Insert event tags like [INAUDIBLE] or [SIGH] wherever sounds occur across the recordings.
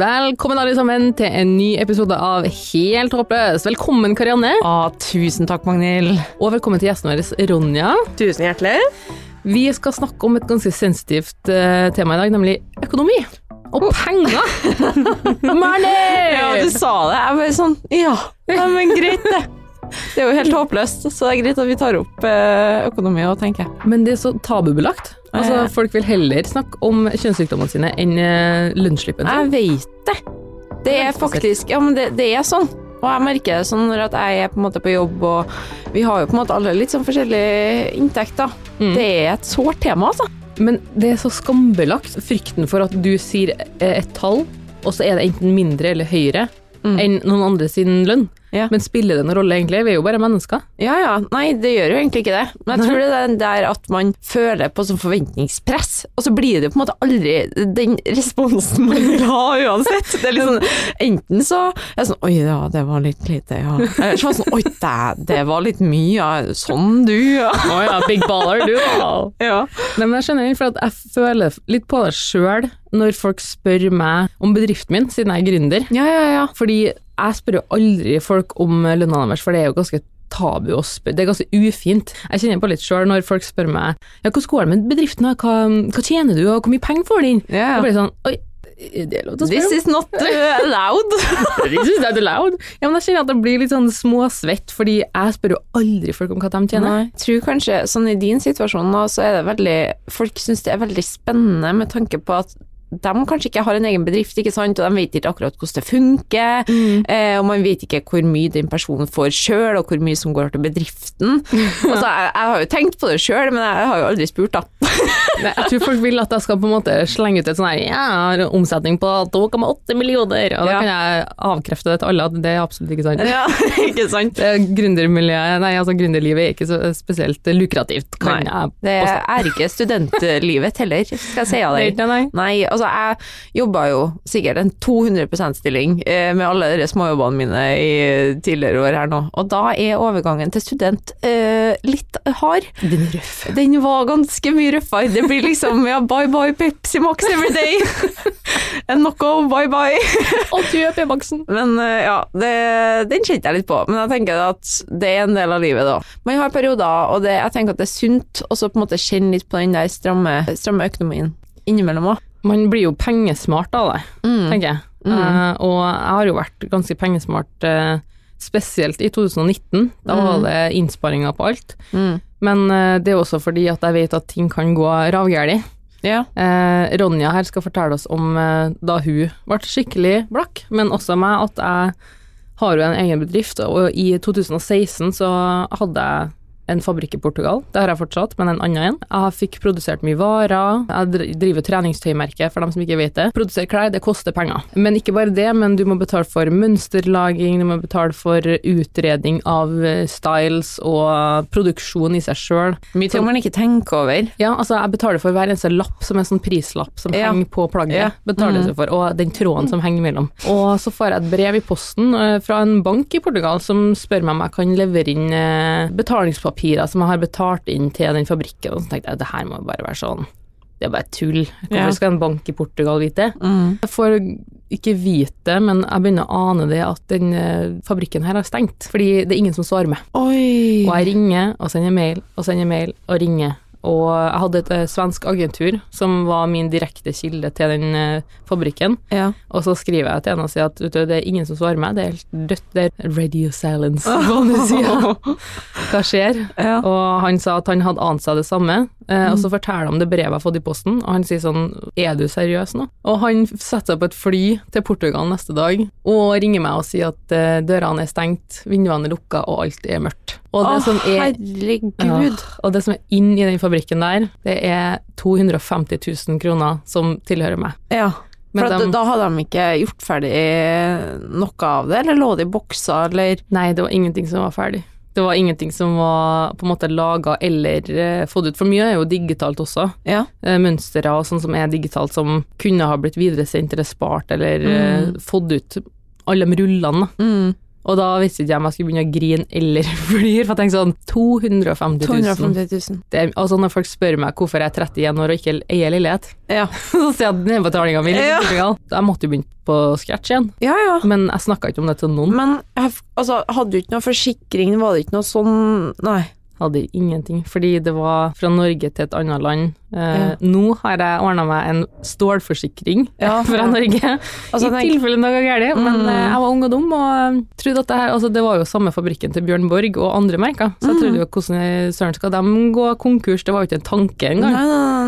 Velkommen alle sammen til en ny episode av Helt håpløs. Velkommen Karianne, Å, tusen takk, Magnhild. og velkommen til gjesten vår Ronja. Tusen hjertelig. Vi skal snakke om et ganske sensitivt uh, tema i dag, nemlig økonomi. Og penger! [LAUGHS] Money! Ja, du sa det. Jeg bare sånn Ja, ja men greit, det. Det er jo helt håpløst, så det er greit at vi tar opp eh, økonomi òg, tenker jeg. Men det er så tabubelagt. Altså. Folk vil heller snakke om kjønnssykdommene sine enn eh, lønnsslippen. Jeg vet det. Det er faktisk Ja, men det, det er sånn. Og jeg merker det sånn når at jeg er på en måte på jobb, og vi har jo på en måte alle litt sånn forskjellige inntekter. Mm. Det er et sårt tema, altså. Men det er så skambelagt, frykten for at du sier eh, et tall, og så er det enten mindre eller høyere Mm. enn noen andre sin lønn. Ja. Men spiller det noen rolle, egentlig? Vi er jo bare mennesker. Ja ja, nei det gjør jo egentlig ikke det. Men jeg tror det er der at man føler på sånn forventningspress, og så blir det på en måte aldri den responsen man vil ha uansett. Det er litt sånn, enten så er det sånn oi ja, det var litt lite, ja. Eller så var det sånn oi det, det var litt mye, ja. Sånn du, ja. Å ja, big baller, du da. ja. Nei, men jeg skjønner for at jeg føler litt på det sjøl når folk spør meg om bedriften min, siden jeg er gründer. Ja, ja, ja. Fordi jeg spør jo aldri folk om lønna deres, for det er jo ganske tabu å spørre. Det er ganske ufint. Jeg kjenner på litt sjøl når folk spør meg ja, hvordan går det med bedriften. Hva, hva tjener du, og hvor mye penger får du inn? Yeah. Jeg blir sånn oi, det er lov til å spørre This om. is not uh, allowed. [LAUGHS] This is not allowed. Ja, men jeg kjenner at det blir litt sånn småsvett, fordi jeg spør jo aldri folk om hva de tjener. Nei. Jeg tror kanskje, sånn i din situasjon nå, så er det veldig Folk syns det er veldig spennende med tanke på at de kanskje ikke har en egen bedrift, ikke sant, og de vet ikke akkurat hvordan det funker, Mm. eh, og man vet ikke hvor mye den personen får sjøl, og hvor mye som går til bedriften. [LAUGHS] Altså, jeg, jeg har jo tenkt på det sjøl, men jeg har jo aldri spurt, da. [LAUGHS] Nei, Jeg tror folk vil at jeg skal på en måte slenge ut et sånn her jeg har omsetning på 2,8 millioner, og da Ja. kan jeg avkrefte det til alle at det er absolutt ikke sant. [LAUGHS] Ja, ikke sant? Gründermiljøet, nei altså gründerlivet er ikke så spesielt lukrativt, kan Nei, jeg Det er ikke studentlivet heller, skal jeg si av deg. Nei, nei. Nei, altså jeg jobba jo sikkert en 200 %-stilling eh, med alle de småjobbene mine i tidligere år her nå, og da er overgangen til student eh, litt hard. Den er røff. Den var ganske mye røffere. Det blir liksom ja, bye bye Pepsi Max every day. [LAUGHS] En knocko, bye bye. [LAUGHS] Og du er P-Maxen. Men eh, ja, det, den kjente jeg litt på. Men jeg tenker at det er en del av livet, da. Man har perioder, og det, jeg tenker at det er sunt å på en måte kjenne litt på den der stramme, stramme økonomien innimellom òg. Man blir jo pengesmart av det, Mm. tenker jeg. Eh, og jeg har jo vært ganske pengesmart, uh, spesielt i 2019. Da var Mm. det innsparinger på alt. Mm. Men uh, det er også fordi at jeg vet at ting kan gå ravgæli. Ja. Ronja her skal fortelle oss om da hun ble skikkelig blakk, men også meg, at jeg har jo en egen bedrift, og i 2016 så hadde jeg en fabrikk i Portugal. Det har jeg fortsatt, men en annen en. Jeg fikk produsert mye varer. Jeg driver treningstøymerke, for dem som ikke vet det. Produsere klær, det koster penger. Men ikke bare det, men du må betale for mønsterlaging, du må betale for utredning av eh, styles og produksjon i seg sjøl. Mye ting man ikke tenker over. Ja, altså jeg betaler for hver eneste lapp som en sånn prislapp som Ja. henger på plagget. Ja. Betaler Mm. jeg for, og den tråden som henger mellom. Og så får jeg et brev i posten eh, fra en bank i Portugal som spør meg om jeg kan levere inn eh, betalingspapirer som jeg har betalt inn til den fabrikken. Og så tenkte jeg det her må jo bare være sånn det er bare tull. Hvorfor skal en bank i Portugal vite det? Mm. Jeg får ikke vite det, men jeg begynner å ane det at den eh, fabrikken her har stengt. Fordi det er ingen som svarer meg. Oi. Og jeg ringer og sender mail og sender mail og ringer. Og jeg hadde et uh, svensk agentur som var min direkte kilde til den uh, fabrikken. Ja. Og så skriver jeg til henne og sier at du, det er ingen som svarer meg, det er helt dødt. Det er radio silence på andre sida. Hva skjer? Ja. Og han sa at han hadde ant seg det samme, eh, og så forteller han om det brevet jeg har fått i posten, og han sier sånn Er du seriøs nå? Og han setter seg på et fly til Portugal neste dag og ringer meg og sier at uh, dørene er stengt, vinduene er lukka, og alt er mørkt. Og det som er herregud. ja, og det som er inn i den fabrikken der, det er 250 000 kroner som tilhører meg. Ja. Men For de- da hadde de ikke gjort ferdig noe av det, eller lå det i bokser, eller Nei, det var ingenting som var ferdig. Det var ingenting som var på en måte laga eller eh, fått ut, for mye er jo digitalt også. Ja. Eh, mønstre og sånn som er digitalt, som kunne ha blitt videresendt eller spart eller eh, Mm. fått ut alle de rullene. Mm. Og da visste ikke jeg om jeg skulle begynne å grine eller [LAUGHS] flire, for jeg tenkte sånn 250 000. 250 000. Det altså når folk spør meg hvorfor jeg er 31 år og ikke eier leilighet, Ja. [LAUGHS] så sier jeg at nedbetalinga mi Ja. Jeg måtte jo begynne på scratch igjen, ja, ja. men jeg snakka ikke om det til noen. Men altså, hadde du ikke noe forsikring, var det ikke noe sånn Nei. Hadde ingenting, fordi det var fra Norge til et annet land. Eh, Ja. Nå har jeg ordna meg en stålforsikring Ja, [LAUGHS] fra. Norge, Altså, i tenk- tilfelle noe galt. Men Mm. eh, jeg var ung og dum og eh, trodde at det her Altså, det var jo samme fabrikken til Bjørn Borg og andre merker, så jeg Mm. trodde jo hvordan søren skal de gå konkurs, det var jo ikke en tanke engang. nei, nei, nei.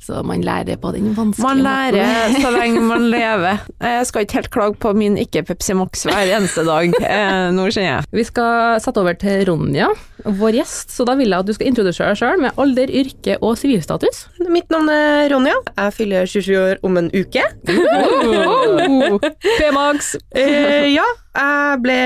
Så man lærer på den vanskelige Man måten. lærer så lenge man lever. Jeg skal ikke helt klage på min ikke Pepsi Max hver eneste dag. [LAUGHS] Eh, nå kjenner jeg. Vi skal sette over til Ronja, vår gjest, så da vil jeg at du skal introdusere deg sjøl med alder, yrke og sivilstatus. Mitt navn er Ronja. Jeg fyller 27 år om en uke. [LAUGHS] P-Max! Eh, ja, jeg ble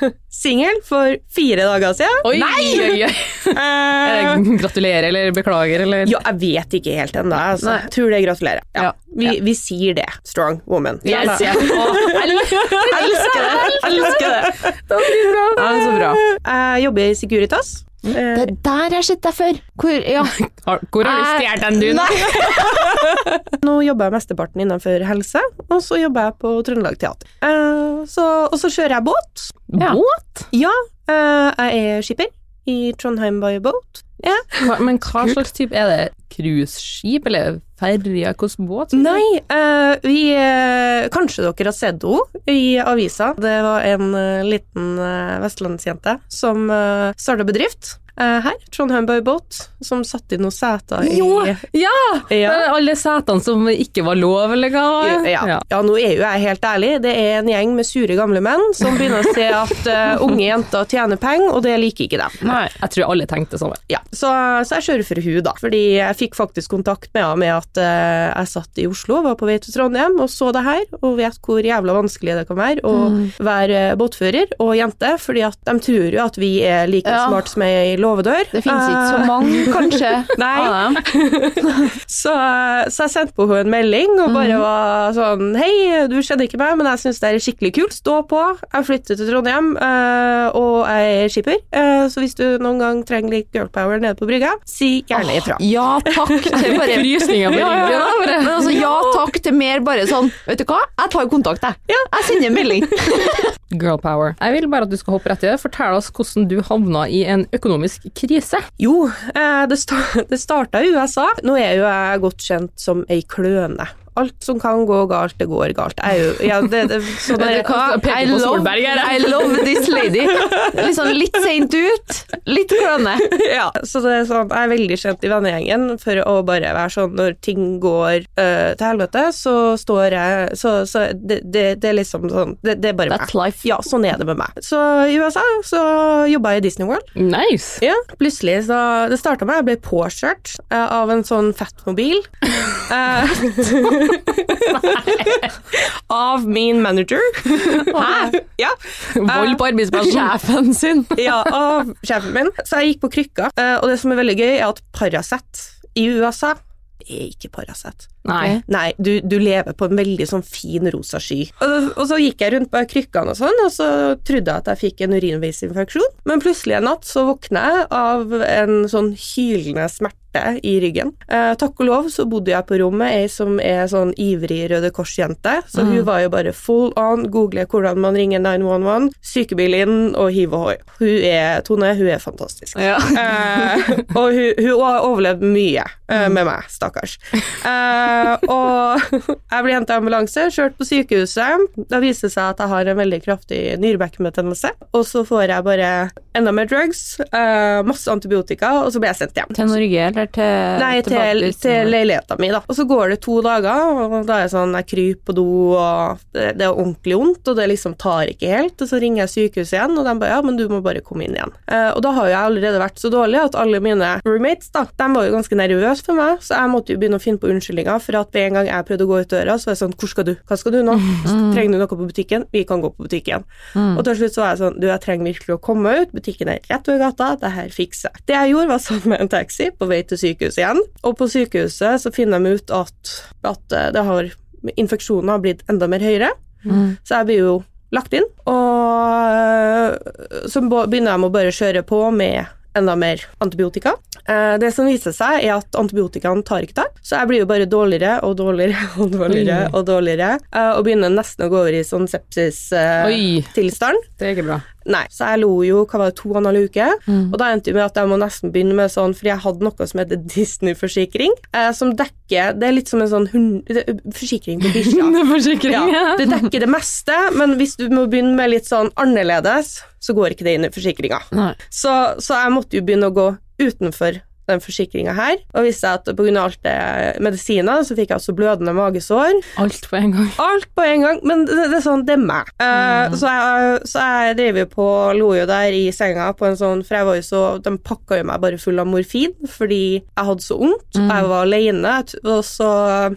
[LAUGHS] singel for fire dager siden. Oi, oi, oi. [LAUGHS] Eh, Er Gratulerer eller beklager eller ja, jeg vet ikke helt ennå. Altså. Nei. Jeg tror det er gratulerer. Ja, Ja, vi, vi sier det. Strong woman. Yes, Ja. Jeg elsker det! Elsker det. Det blir bra. Ja, så bra. Jeg jobber i Securitas. Eh, Det der har jeg sett deg før. Hvor, ja. [LAUGHS] Har- Hvor har du stjålet den, du? [LAUGHS] Nå jobber jeg mesteparten innenfor helse, og så jobber jeg på Trøndelag Teater. Uh, så, og så kjører jeg båt. Ja. Båt? Ja, Uh, jeg er skipper i Trondheim by Boat. Hva- Men hva slags type Er det cruiseskip eller ferje? Hvilken båt? Nei, uh, vi uh, Kanskje dere har sett henne i avisa. Det var en uh, liten vestlandsjente som starta bedrift her, Trondheim by Boat, som satte inn noen seter i Jo, ja! ja. Alle setene som ikke var lov, eller hva? Ja. ja, nå er jo jeg helt ærlig. Det er en gjeng med sure gamle menn som [LAUGHS] begynner å se at uh, unge jenter tjener penger, og det liker ikke dem. Nei. Jeg tror alle tenkte sånn. Ja, så, så jeg surfer hun da, fordi jeg fikk faktisk kontakt med henne med at uh, jeg satt i Oslo, var på vei til Trondheim og så det her, og vet hvor jævla vanskelig det kan være å være båtfører og jente, fordi at de tror jo at vi er like Ja. smart som ei låvedør. Det finnes ikke så Eh, mange, [LAUGHS] kanskje, Nei. [LAUGHS] Så, så jeg sendte på henne en melding og bare var sånn Hei, du kjenner ikke meg, men jeg syns det er skikkelig kult. Stå på. Jeg flytter til Trondheim, eh, og jeg er skipper. Eh, så hvis du noen gang trenger litt girlpower nede på brygga, si gjerne ifra. Ja takk [LAUGHS] til bare Frysninger på Ja, ja, ryggen. ja. Men altså, ja takk til mer bare sånn Vet du hva, jeg tar kontakt, jeg. Jeg sender en melding. Girlpower. Jeg vil bare at du skal hoppe rett i det. Fortell oss hvordan du havna i en økonomisk krise. Jo, eh, det [LAUGHS] starta i USA. Nå er jo jeg godt kjent som ei kløne. Alt som kan gå galt, det går galt. Jo ja, det, det, sånn er Vet hva? I love, I love this lady. Liksom litt seint ut, litt kløne. [LAUGHS] ja, så det er sånn, jeg er veldig kjent i vennegjengen for å bare være sånn når ting går øh, til helvete, så står jeg Så, så det, det, er liksom sånn Det, er bare That's meg. life. Ja, sånn er det med meg. Så i USA så jobba jeg i Disney World. Nice. Ja, plutselig så Det starta med jeg ble påkjørt eh, av en sånn fettmobil. [LAUGHS] [LAUGHS] Eh, av min manager. Hæ? Ja. Vold på arbeidsplassen. Sjefen sin. [LAUGHS] ja, av sjefen min. Så jeg gikk på krykka, eh, og det som er veldig gøy, er at Paracet i USA er ikke Paracet. Nei. Nei, du, du lever på en veldig sånn fin rosa sky. Og, og så gikk jeg rundt på krykkene og sånn, og så trodde jeg at jeg fikk en urinveisinfeksjon. Men plutselig en natt så våkna jeg av en sånn hylende smerte i ryggen. Eh, takk og lov så bodde jeg på rommet, ei som er sånn ivrig Røde Kors-jente, så hun var jo bare full on, google hvordan man ringer 911, sykebil inn og hiv ohoi. Hun er, Tone, hun er fantastisk. Ja. Eh, og hun, hun har overlevd mye eh, med meg, stakkars. [LAUGHS] Eh, og [LAUGHS] jeg ble hentet i ambulanse, kjørt på sykehuset. Da viste det seg at jeg har en veldig kraftig nyrebekkenbetennelse. Og så får jeg bare enda mer drugs, uh, masse antibiotika, og så blir jeg sendt hjem. Til Norge, eller til Nei, til, til leiligheta mi, da. Og så går det to dager, og da er jeg sånn, jeg kryper på do, og det, det er ordentlig vondt, og det liksom tar ikke helt. Og så ringer jeg sykehuset igjen, og de bare ja, men du må bare komme inn igjen. Uh, og da har jo jeg allerede vært så dårlig at alle mine roommates, da, de var jo ganske nervøse for meg, så jeg måtte jo begynne å finne på unnskyldninger for at med en gang jeg prøvde å gå ut døra, så var jeg sånn, hvor skal du? Hva skal du nå? Trenger du noe på butikken? Vi kan gå på butikken. Og til slutt så var jeg sånn, du, jeg trenger virkelig å komme ut, butikken er rett over gata, det her fikser jeg. Det jeg gjorde var satt med en taxi på vei til sykehuset igjen, og på sykehuset så finner de ut at, at eh, det har, infeksjonen har blitt enda mer høyere, Mm. så jeg blir jo lagt inn. Og så bo- begynner de å bare kjøre på med enda mer antibiotika. Eh, Det som viser seg, er at antibiotikaen tar ikke tak, så jeg blir jo bare dårligere og dårligere [LAUGHS] og dårligere og dårligere, eh, og begynner nesten å gå over i sånn sepsistilstand. sepsis-tilstand. det er ikke bra. Nei, så jeg lo jo hva var det, to en halv uke, Mm. og da endte det med at jeg må nesten begynne med sånn, fordi jeg hadde noe som heter [LAUGHS] Disney-forsikring, eh, som dekker, det er litt som en sånn hund, det- forsikring på bikkja. [LAUGHS] ja. Ja, det dekker det meste, men hvis du må begynne med litt sånn annerledes, så går ikke det inn i forsikringa. Så, så jeg måtte jo begynne å gå utenfor den forsikringa her, og viste seg at pga. alt det medisiner, så fikk jeg også blødende magesår. Alt på en gang. Alt på en gang, men det, det er sånn, det er meg. Eh, så, jeg, så jeg drev jo på, lo jo der i senga på en sånn, for jeg var jo så, de pakka jo meg bare full av morfin, fordi jeg hadde så vondt, Mm. jeg var alene, og så,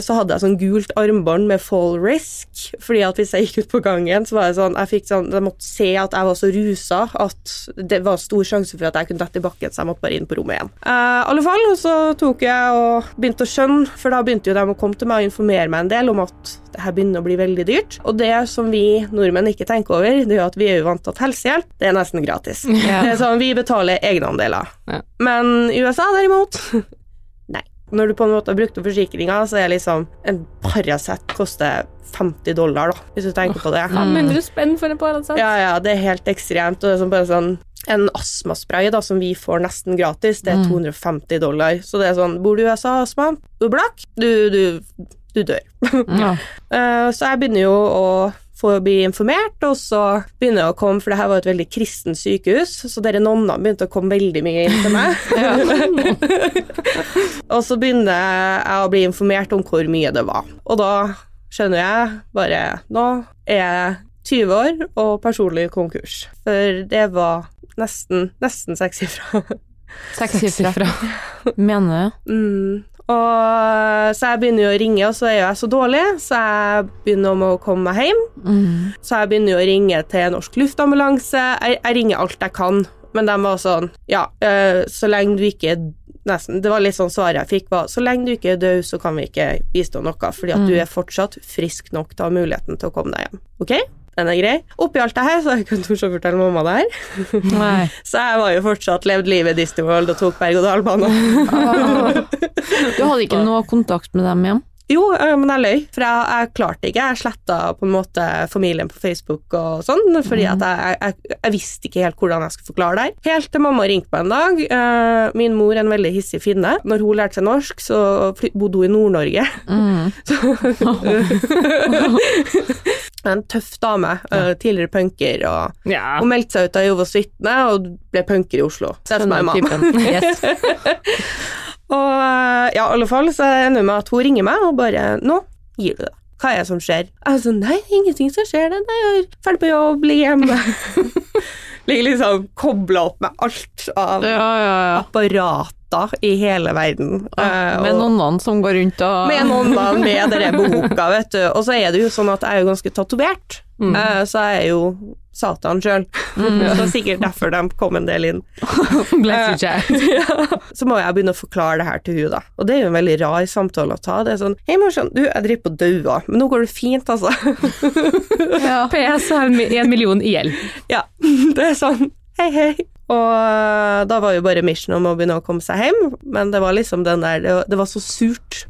så hadde jeg sånn gult armbånd med fall risk, fordi at hvis jeg gikk ut på gangen, så var det sånn, jeg fikk sånn, jeg måtte se at jeg var så rusa, at det var stor sjanse for at jeg kunne dette i bakken, så jeg måtte bare inn på rommet igjen. I alle fall, så tok jeg og begynte å skjønne, for da begynte jo de å komme til meg og informere meg en del om at det her begynner å bli veldig dyrt. Og det som vi nordmenn ikke tenker over, det er jo at vi er jo vant til at helsehjelp, det er nesten gratis. Ja. Det er sånn, Vi betaler egenandeler. Ja. Men i USA derimot. [LAUGHS] Når du på en måte har brukt opp forsikringa, så er liksom en Paracet koster 50 dollar, da, hvis du tenker på det. 500 spenn for en Paracet. Ja, ja, det er helt ekstremt. Og det er sånn bare sånn en astmaspray da, som vi får nesten gratis, det er 250 dollar. Så det er sånn, bor du i USA astma, du er blakk, du, du, du dør. Ja. [LAUGHS] Eh, så jeg begynner jo å få bli informert, og så begynner jeg å komme, for det her var et veldig kristent sykehus, så dere nonnene begynte å komme veldig mye inn til meg. [LAUGHS] [LAUGHS] og så begynner jeg å bli informert om hvor mye det var. Og da skjønner jeg bare Nå er jeg 20 år og personlig konkurs. For det var nesten, nesten sekssifra. Sekssifra. [LAUGHS] Mener du? Mm. Og, så jeg begynner jo å ringe, og så er jeg så dårlig, så jeg begynner om å komme meg hjem. Mm. Så jeg begynner jo å ringe til Norsk Luftambulanse. Jeg, jeg ringer alt jeg kan, men de var sånn Ja, øh, så lenge du ikke Nesten, Det var litt sånn svaret jeg fikk, var så lenge du ikke er død, så kan vi ikke bistå noe, fordi at du er fortsatt frisk nok til å ha muligheten til å komme deg hjem. Ok? Den er grei. Oppi alt det her så har jeg ikke tort å fortelle mamma det her. Nei. [LAUGHS] Så jeg var jo fortsatt levd livet i Disney World og tok berg-og-dal-bane. Du hadde ikke [LAUGHS] noe kontakt med dem igjen? Jo, men jeg løy, for jeg, jeg klarte ikke. Jeg sletta på en måte familien på Facebook og sånn, fordi at jeg, jeg, jeg visste ikke helt hvordan jeg skulle forklare det her. Helt til mamma ringte meg en dag. Øh, min mor er en veldig hissig finne. Når hun lærte seg norsk, så bodde hun i Nord-Norge. Mm. [LAUGHS] En tøff dame. ja. tidligere punker. og Ja. Hun meldte seg ut av Jehovas vitne og ble punker i Oslo. That's my mom. Yes. [LAUGHS] Og ja, i alle fall så ender det med at hun ringer meg og bare 'Nå gir du det. Hva er det som skjer?' Jeg er sånn 'Nei, ingenting som skjer. Det. Nei, jeg er ferdig på jobb, ligger hjemme.' [LAUGHS] Ligger liksom kobla opp med alt av Ja, ja, ja. i hele verden. Ja, Med nonnene som går rundt og med da, med denne [LAUGHS] boka, vet du. Og så er det jo sånn at jeg er jo ganske tatovert, mm. så jeg er jo Satan sjøl. Så sikkert derfor de kom en del inn. [LAUGHS] Bless you, child. [LAUGHS] Så må jeg begynne å forklare det her til hun da. Og det er jo en veldig rar samtale å ta. Det er sånn Hei, morsan, du, jeg driver på å daue, men nå går det fint, altså. ja. PS har en million i gjeld. ja, det er sånn Hei, hei. Og eh, da var jo bare mission om å begynne å komme seg hjem, men det var liksom den der Det var, det var så surt.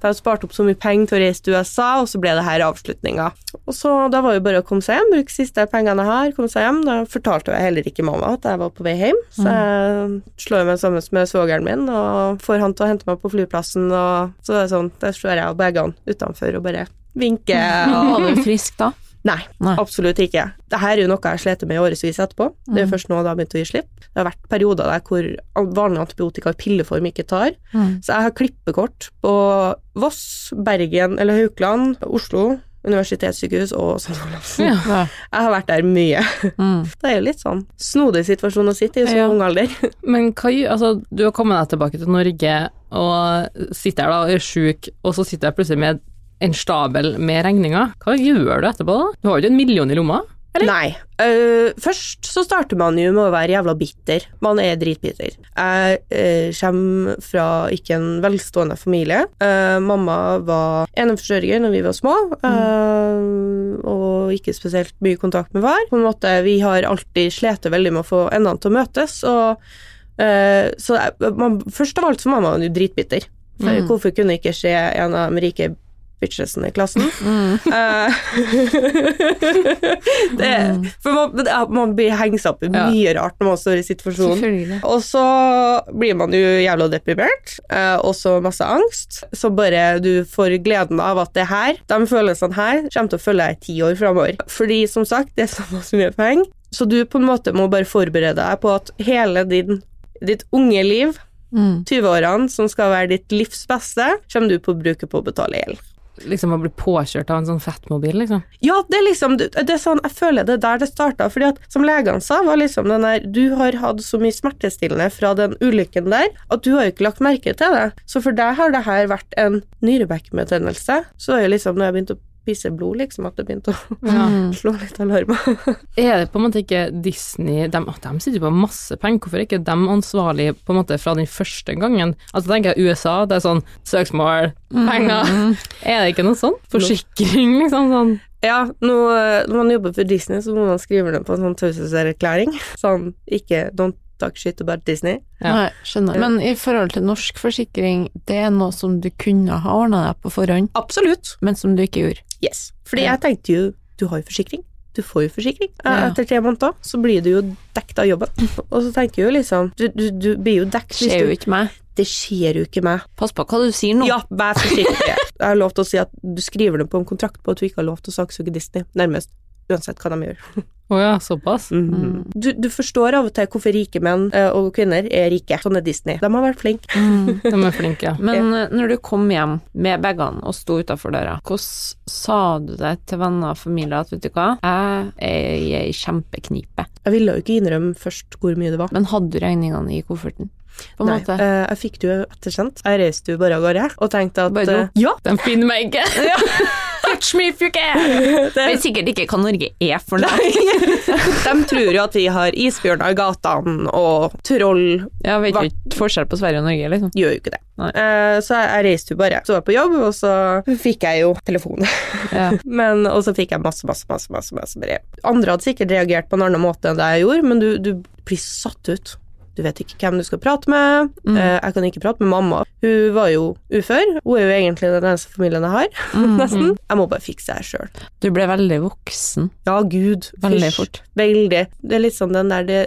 For jeg hadde spart opp så mye penger til å reise til USA, og så ble det her avslutninga. Og så da var jo bare å komme seg hjem, bruke siste pengene jeg har, komme seg hjem. Da fortalte jeg heller ikke mamma at jeg var på vei hjem, så jeg slår meg sammen med svogeren min og får han til å hente meg på flyplassen, og så er det sånn, der står jeg og bagene utenfor og bare vinker. [LAUGHS] Var du frisk da? Nei, Nei. absolutt ikke. Dette er jo noe jeg slet med i årevis etterpå. Det er jo først nå det har begynt å gi slipp. Det har vært perioder der hvor vanlig antibiotika i pilleform ikke tar. Mm. Så jeg har klippekort på Voss, Bergen eller Haukeland, Oslo, universitetssykehus og St. Olavs. Ja. Ja. [LAUGHS] Jeg har vært der mye. Mm. [LAUGHS] Det er jo litt sånn snodig situasjon å sitte i som Ja. ung alder. [LAUGHS] Men hva Altså, du har kommet deg tilbake til Norge og sitter her da og er sjuk, og så sitter jeg plutselig med en stabel med regninger. Hva gjør du etterpå, da? Du har jo ikke en million i lomma? Eller? Nei. Uh, først så starter man jo med å være jævla bitter. Man er dritbitter. Jeg uh, kommer fra ikke en velstående familie. Uh, mamma var eneforsørger når vi var små, mm. og ikke spesielt mye kontakt med far. På en måte, Vi har alltid slitt veldig med å få endene til å møtes, og så man, Først av alt så var man jo dritbitter. Mm. Hvorfor kunne ikke skje en av de rike bitchesene i klassen? Mm. [LAUGHS] [LAUGHS] det, for man, man blir hengt opp i Ja. mye rart når man står i situasjonen. Og så blir man jo jævla deprimert, eh, og så masse angst. Så bare du får gleden av at det her, de følelsene her, kommer til å følge deg i ti år framover. Fordi som sagt, det er såpass mye penger. Så du på en måte må bare forberede deg på at hele din, ditt unge liv, Mm. 20-årene, som skal være ditt livs beste, kommer du på å bruke på å betale gjeld. Liksom å bli påkjørt av en sånn fettmobil, liksom. Ja, det er liksom det er sånn, Jeg føler det er der det starta. fordi at Som legene sa, var liksom den der Du har hatt så mye smertestillende fra den ulykken der at du har jo ikke lagt merke til det. Så for deg har det her vært en nyrebekkenbetennelse. Så er jo liksom når jeg begynte å pisse blod, liksom, at det begynte å Ja. Mm. [LAUGHS] slå litt alarmer. [LAUGHS] Er det på en måte ikke Disney De, de sitter jo på masse penger, hvorfor er ikke de ansvarlige på en måte fra den første gangen? Altså tenker jeg USA, det er sånn søksmål, penger. [LAUGHS] Er det ikke noe sånn? Forsikring, liksom sånn. Ja, nå, når man jobber for Disney, så må man skrive det på en sånn taushetserklæring. Sånn ikke don't talk shit about Disney. Ja. Nei, skjønner. Men i forhold til norsk forsikring, det er noe som du kunne ha ordna deg på forhånd, Absolutt. men som du ikke gjorde. Yes. Fordi Ja. jeg tenkte jo, du har jo forsikring. Du får jo forsikring. Eh, Ja. Etter tre måneder så blir du jo dekket av jobben. [LAUGHS] Og så tenker jeg jo liksom Du, du, du blir jo dekket hvis Skjer jo ikke meg. Det skjer jo ikke meg. Pass på hva du sier nå. Ja, vær forsiktig. [LAUGHS] Jeg har lov til å si at du skriver det på en kontrakt på at du ikke har lov til å saksøke Disney, nærmest. Uansett hva de gjør. Å ja, såpass. Mhm. Du, du forstår av og til hvorfor rike menn eh, og kvinner er rike. Sånn er Disney. De har vært flinke. Mm. De er flinke, ja. [LAUGHS] Men ja. når du kom hjem med bagene og sto utafor døra, hvordan sa du det til venner og familie at vet du hva, jeg er i ei kjempeknipe, Jeg ville jo ikke innrømme først hvor mye det var. men hadde du regningene i kofferten? På en Nei, måte. eh, jeg fikk det jo ettersendt. Jeg reiste jo bare av gårde og tenkte at Bare eh, Ja! De finner meg ikke. [LAUGHS] [LAUGHS] Touch me if you can! [LAUGHS] Det, Vet sikkert ikke hva Norge er for noe. de tror jo at vi har isbjørner i gatene og troll. Ja, vet du jo ikke forskjell på Sverige og Norge, liksom. Gjør jo ikke det. Eh, så jeg, jeg reiste jo bare. Så var jeg på jobb, og så fikk jeg jo telefon. Ja. men, og så fikk jeg masse, masse, masse, masse, masse brev. Andre hadde sikkert reagert på en annen måte enn det jeg gjorde, men du, du blir satt ut. Du vet ikke hvem du skal prate med. Mm. Eh, jeg kan ikke prate med mamma. Hun var jo ufør. Hun er jo egentlig den eneste familien jeg har, [LAUGHS] Mm. nesten. Jeg må bare fikse det sjøl. Du ble veldig voksen. Ja, gud. Veldig fort. Veldig. Det er litt sånn den der det,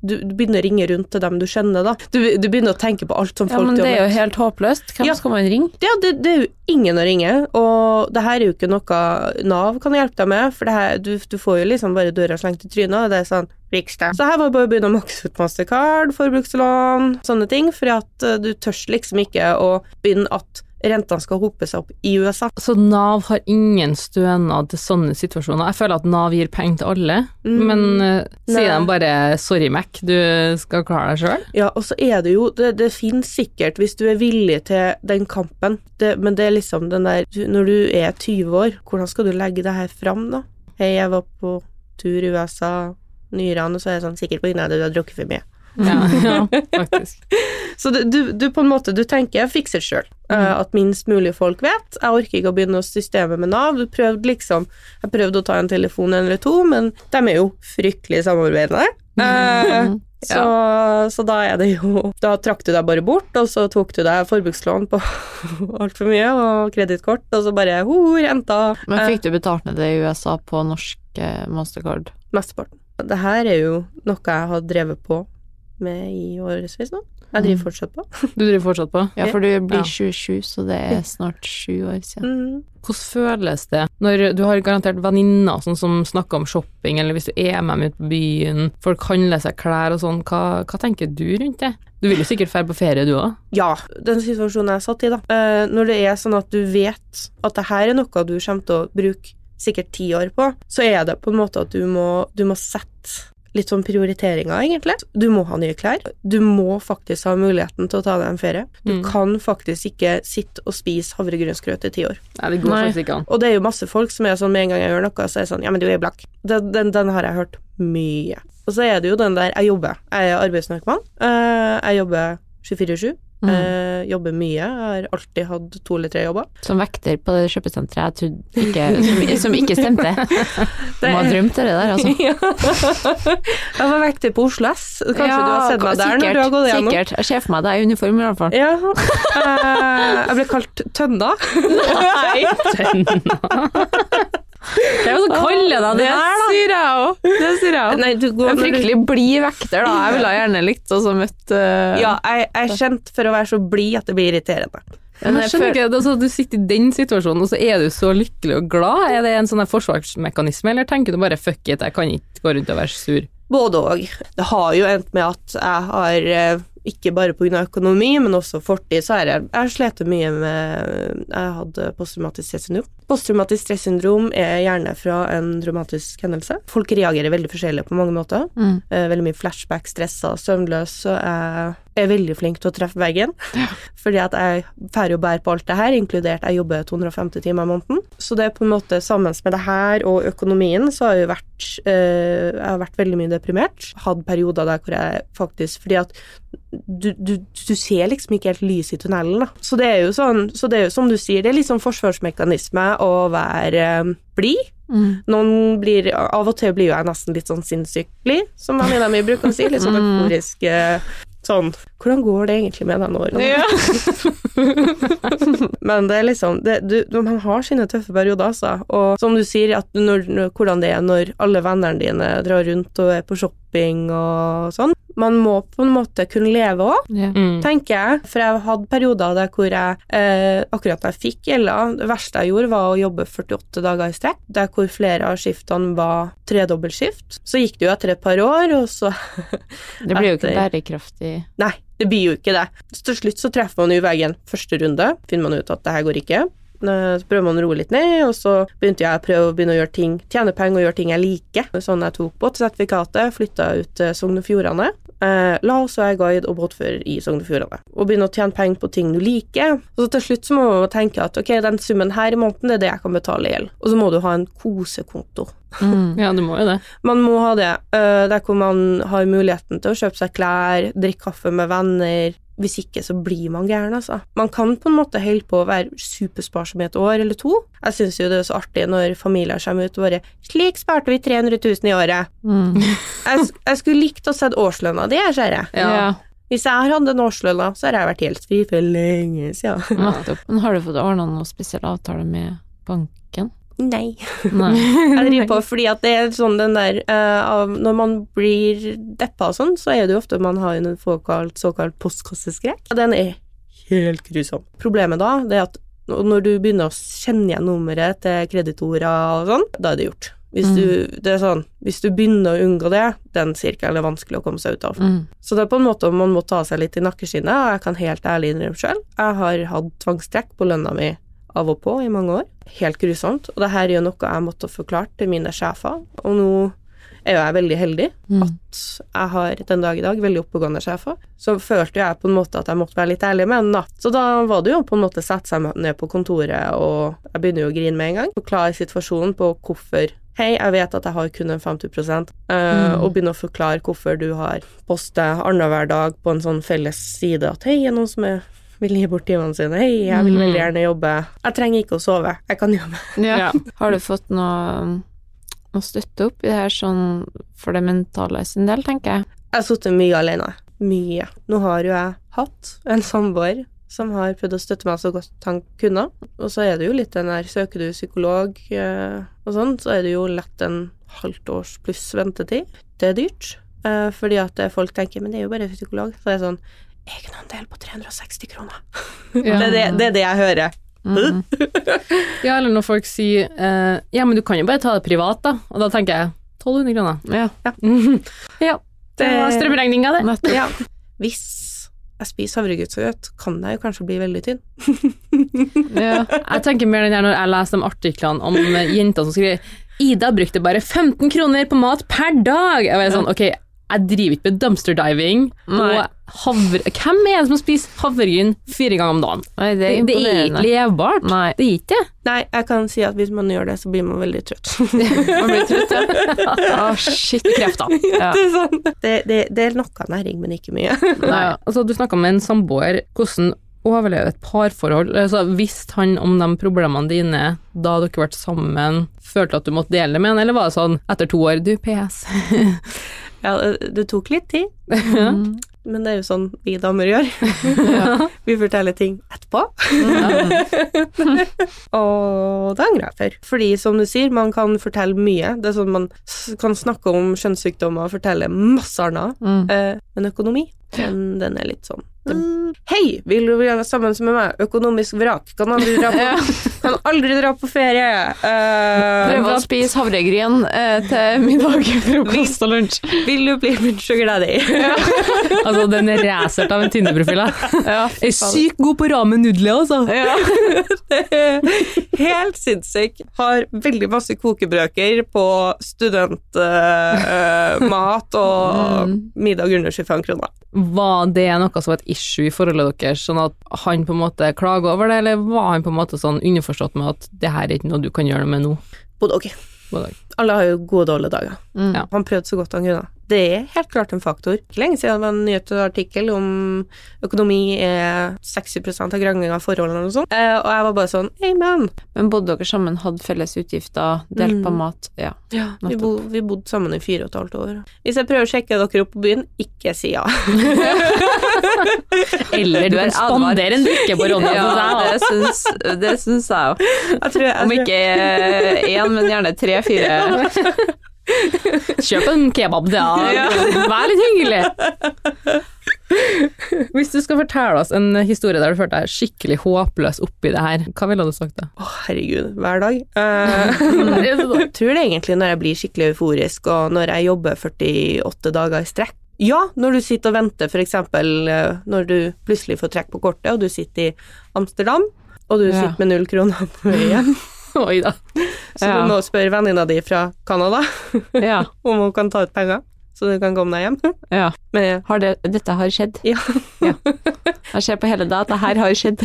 du, du begynner å ringe rundt til dem du kjenner, da. Du, du begynner å tenke på alt som Ja, folk men det er jo helt håpløst. Hvem Ja. skal man ringe? Ja, det, det er jo ingen å ringe, og det her er jo ikke noe Nav kan hjelpe deg med, for det her, du, du får jo liksom bare døra slengt i trynet, og det er sånn Rikstad. Så her var det bare å begynne å makse ut mastercard, forbrukslån, sånne ting, for at eh, du tør liksom ikke å begynne at rentene skal hope seg opp i USA. Så Nav har ingen stønad til sånne situasjoner. Jeg føler at Nav gir penger til alle, Mm. men uh, sier de bare 'sorry, Mac, du skal klare deg sjøl'? Ja, og så er det jo Det, det finnes sikkert, hvis du er villig til den kampen, det, men det er liksom den der Når du er 20 år, hvordan skal du legge det her fram, da? Hei, jeg var på tur i USA, nyrene, og så er jeg sånn sikkert på grunn av at du har drukket for mye. Ja, [LAUGHS] ja, faktisk. Så du, du, på en måte, du tenker jeg fikser sjøl. at minst mulig folk vet. Jeg orker ikke å begynne å systeme med Nav. Du prøvde liksom Jeg prøvde å ta en telefon eller to, men de er jo fryktelig samarbeidende. Eh, så, så da er det jo Da trakk du deg bare bort, og så tok du deg forbrukslån på [LAUGHS] altfor mye, og kredittkort, og så bare ho, renta. Men Eh, fikk du betalt ned det i USA på norsk eh, mastercard? Mesteparten. Det her er jo noe jeg har drevet på med i årevis nå. Jeg driver fortsatt på. [LAUGHS] Du driver fortsatt på? Ja, for du blir 27, så det er snart sju år siden. Mm. Hvordan føles det når du har garantert venninner sånn som snakker om shopping, eller hvis du er med dem ut på byen, folk handler seg klær og sånn, hva, hva tenker du rundt det? Du vil jo sikkert dra på ferie du òg? Ja, den situasjonen jeg er satt i, da. Eh, når det er sånn at du vet at det her er noe du kommer til å bruke sikkert ti år på, så er det på en måte at du må, du må sette litt sånn prioriteringer, egentlig. Du må ha nye klær. Du må faktisk ha muligheten til å ta deg en ferie. Du Mm. kan faktisk ikke sitte og spise havregrynsgrøt i ti år. Nei, det går Nei. faktisk ikke an. Og det er jo masse folk som er sånn med en gang jeg gjør noe, så er det sånn Ja, men du er blakk. Den, den, den har jeg hørt mye. Og så er det jo den der Jeg jobber. Jeg er arbeidsnarkoman. Eh, jeg jobber 24-7. Eh, jobber mye. Har alltid hatt to eller tre jobber. Som vekter på det kjøpesenteret jeg trodde ikke, som, [LAUGHS] som ikke stemte. Du må ha drømt det der, altså. [LAUGHS] jeg var vekter på Oslo S. Kanskje du har sett meg der når du har gått igjennom? Sikkert. Jeg ser for meg deg i uniform i hvert fall. Ja. Eh, jeg ble kalt Tønna. [LAUGHS] Nei, Tønna. Hvem er jo så kalde deg det her, da? sier jeg òg. Det sier jeg òg. Du går En fryktelig blid vekter, da. Jeg ville gjerne likt å møtt uh, Ja, jeg, jeg er kjent for å være så blid at det blir irriterende. Men jeg skjønner ikke, det er at Du sitter i den situasjonen, og så er du så lykkelig og glad. Er det en sånn forsvarsmekanisme, eller tenker du bare fuck it, jeg kan ikke gå rundt og være sur? Både og. Det har jo endt med at jeg har, eh, ikke bare pga. økonomi, men også fortid, så har jeg, jeg slitt mye med Jeg hadde posttraumatisk stressyndrom. Posttraumatisk stressyndrom er gjerne fra en dramatisk hendelse. Folk reagerer veldig forskjellig på mange måter. mm. Eh, veldig mye flashback, stressa, søvnløs, så jeg er veldig flink til å treffe veggen. [LAUGHS] Fordi at jeg får jo bære på alt det her, inkludert jeg jobber 250 timer i måneden. Så det er på en måte sammen med det her og økonomien, så har jeg vært øh, Jeg har vært veldig mye deprimert. Hatt perioder der hvor jeg faktisk Fordi at du, du, du ser liksom ikke helt lys i tunnelen, da. Så det er jo sånn, så det er jo som du sier, det er litt sånn forsvarsmekanisme å være eh, blid. Mm. Noen blir, Av og til blir jo jeg nesten litt sånn sinnssykt blid, som venninna mi bruker å si. Litt sånn Mm. euforisk eh, sånn Hvordan går det egentlig med deg nå? Ja. [LAUGHS] Men det er liksom det, du, Man har sine tøffe perioder, altså. Og som du sier, når, hvordan det er når alle vennene dine drar rundt og er på shopping og sånn. Man må på en måte kunne leve òg yeah. Mm. tenker jeg. For jeg har hatt perioder der hvor jeg eh, Akkurat da jeg fikk gjelda, det verste jeg gjorde, var å jobbe 48 dager i strekk. Der hvor flere av skiftene var tredobbeltskift. Så gikk det jo etter et par år, og så [LAUGHS] Det blir jo ikke bærekraftig. Nei, det blir jo ikke det. Så til slutt så treffer man jo veggen første runde. Finner man ut at det her går ikke. Så prøver man å roe litt ned, og så begynte jeg å prøve å begynne å gjøre ting, tjene penger og gjøre ting jeg liker. Sånn jeg tok båtsertifikatet, flytta ut til Sogn og Fjordane. Eh, la oss være guide og båtfører i Sogn og Fjordane. Og begynne å tjene penger på ting du liker. Og så til slutt så må man tenke at ok, den summen her i måneden, det er det jeg kan betale i gjeld. Og så må du ha en kosekonto. Mm. [LAUGHS] Ja, du må jo det. Man må ha det, eh, der hvor man har muligheten til å kjøpe seg klær, drikke kaffe med venner. Hvis ikke så blir man gæren, altså. Man kan på en måte holde på å være supersparsom i et år eller to. Jeg syns jo det er så artig når familier kommer ut og bare 'Slik sparte vi 300 000 i året'. Mm. [LAUGHS] Jeg, jeg skulle likt å sett årslønna di, jeg, ser jeg. Ja. Hvis jeg har hatt en årslønn, så har jeg vært gjeldsfri for lenge siden. Nettopp. Men har du fått ordna noen spesiell avtale med banken? Nei. Nei. [LAUGHS] Jeg driver på fordi at det er sånn den der uh, Når man blir deppa og sånn, så er det jo ofte man har en såkalt, såkalt postkasseskrekk. Og Den er helt grusom. Problemet da, det er at når du begynner å kjenne igjen nummeret til kreditorer og sånn, da er det gjort. Hvis du, det er sånn, hvis du begynner å unngå det, den sirkelen er vanskelig å komme seg ut av. Mm. Så det er på en måte man må ta seg litt i nakkeskinnet, og jeg kan helt ærlig innrømme sjøl. Jeg har hatt tvangstrekk på lønna mi av og på i mange år. Helt grusomt. Og det her er jo noe jeg måtte forklare til mine sjefer, og nå er jo jeg veldig heldig Mm. at jeg har den dag i dag veldig oppegående sjefer. Så følte jeg på en måte at jeg måtte være litt ærlig med den, da. Så da var det jo på en måte sette seg ned på kontoret, og jeg begynner jo å grine med en gang. Forklare situasjonen på hvorfor Hei, jeg vet at jeg har kun en 50 eh, og begynne å forklare hvorfor du har postet annenhver dag på en sånn felles side at hei, er noen som er vil gi bort timene sine. Hei, jeg vil veldig gjerne jobbe. Jeg trenger ikke å sove, jeg kan jobbe. [LAUGHS] Ja. Ja. Har du fått noe, noe støtte opp i det her sånn for det mentale sin del, tenker jeg? Jeg har sittet mye alene. Mye. Nå har jo jeg hatt en samboer som har prøvd å støtte meg så godt han kunne. Og så er det jo litt den der søker du psykolog eh, og sånn, så er det jo lett en halvt års pluss ventetid. Det er dyrt. Eh, fordi at folk tenker men det er jo bare psykolog. Så det er sånn egenandel på 360 kroner. [LAUGHS] Ja. Det, er det, det er det jeg hører. Mm. [LAUGHS] ja, eller når folk sier eh, ja, men du kan jo bare ta det privat, da. Og da tenker jeg 1200 kroner. Ja. ja, [LAUGHS] det var strømregninga, det. Ja. Hvis jeg spiser havregrynsgrøt, kan jeg jo kanskje bli veldig tynn. Ja. Jeg tenker mer den der når jeg leser de artiklene om jenter som skriver Ida brukte bare 15 kroner på mat per dag. Jeg var sånn, ok, jeg driver ikke med dumpster diving Nei. og havre... Hvem er det som spiser havregryn fire ganger om dagen? Nei, det er det er ikke levbart. Nei. Det er ikke det. Nei, jeg kan si at hvis man gjør det, så blir man veldig trøtt. [LAUGHS] Man blir trøtt, ja. Å, shit. Krefter. [LAUGHS] Ja. det, er sånn. det, det, det er noe næring, men ikke mye. [LAUGHS] Nei, altså du snakka med en samboer. Hvordan overleve et parforhold? Altså, Visste han om de problemene dine da dere ble sammen? Følte at du måtte dele det med han, eller var det sånn etter to år Du, PS. Ja, det- det tok litt tid, Mm. Men det er jo sånn vi damer gjør. [LAUGHS] vi forteller ting etterpå. [LAUGHS] Og det angrer jeg for. Fordi som du sier, man kan fortelle mye. Det er sånn Man kan snakke om kjønnssykdommer og fortelle masse annet. Mm. Eh, men økonomi, den, den er litt sånn Hei, vil du være sammen med meg? Økonomisk vrak. Kan aldri dra på, [LAUGHS] kan aldri dra på ferie. Uh, Prøve å spise havregryn uh, til middag, [LAUGHS] frokost og lunsj. vil du bli min sugar daddy? [LAUGHS] altså, den er racert av en Tinder-profil. Ja, Er sykt god på ramen nudler, altså. Er helt sinnssykt. Har veldig masse kokebrøker på studentmat og middag under 25 kroner. Var det noe som var et issue i forholdet deres, sånn at han på en måte klaga over det, eller var han på en måte sånn underforstått med at det her er ikke noe du kan gjøre noe med nå? Både og. Alle har jo gode og dårlige dager. Mm. Ja. Han prøvde så godt han kunne. Det er helt klart en faktor. Ikke lenge siden det var en nyhetsartikkel om økonomi er 60 av krangling av forholdene og sånn, eh, og jeg var bare sånn Amen. Men bodde dere sammen, hadde felles utgifter, delt på Mm. mat? Ja. Ja, vi, Nettopp. bo, vi bodde sammen i fire og et halvt år. Hvis jeg prøver å sjekke dere opp på byen, ikke si ja. [LAUGHS] Eller du er spanderer spandere en drikke på Ronja. Ja, det syns, jeg jeg Om ikke én, men gjerne tre-fire. [LAUGHS] Kjøp en kebab, da. Ja. Vær litt hyggelig. Hvis du skal fortelle oss en historie der du følte deg skikkelig håpløs oppi det her, hva ville du sagt da? Å, herregud, hver dag. [LAUGHS] Uh, jeg tror det egentlig når jeg blir skikkelig euforisk, og når jeg jobber 48 dager i strekk. Ja, når du sitter og venter, eksempel eh, når du plutselig får trekk på kortet, og du sitter i Amsterdam, og du Ja. sitter med null kroner på veien, [LAUGHS] [LAUGHS] Oi da. så Ja. du må spørre venninna di fra Canada [LAUGHS] Ja. [LAUGHS] om hun kan ta ut penger, så du kan komme deg hjem. ja. Men Har det, dette har skjedd. ja, Jeg ser på hele dag at det her har skjedd.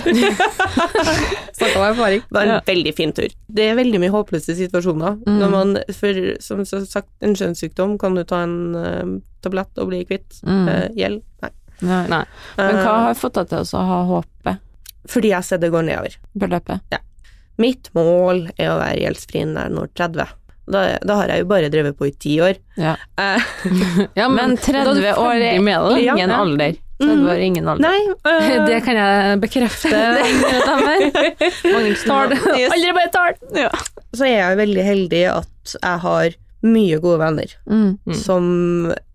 Snakka om erfaring. det var en Ja. veldig fin tur. Det er veldig mye håpløse situasjoner. Mm. Når man, for som sagt, en kjønnssykdom, kan du ta en uh, tablett og bli kvitt Mm. Uh, gjeld? Nei. Nei. Nei. Men hva Eh, har fått deg til å ha håpet? Fordi jeg ser det går nedover. Beløpet? Mitt mål er å være gjeldsfri når når 30. Da, da har jeg jo bare drevet på i ti år. Ja. Eh, [LAUGHS] Ja, Men da er 30 år er ingen Ja. alder. 30 år er ingen alder. nei uh, [LAUGHS] Det kan jeg bekrefte. [LAUGHS] Magnus Aldri bare tar det. Ja. Så er jeg veldig heldig at jeg har mye gode venner Mm. Mm. som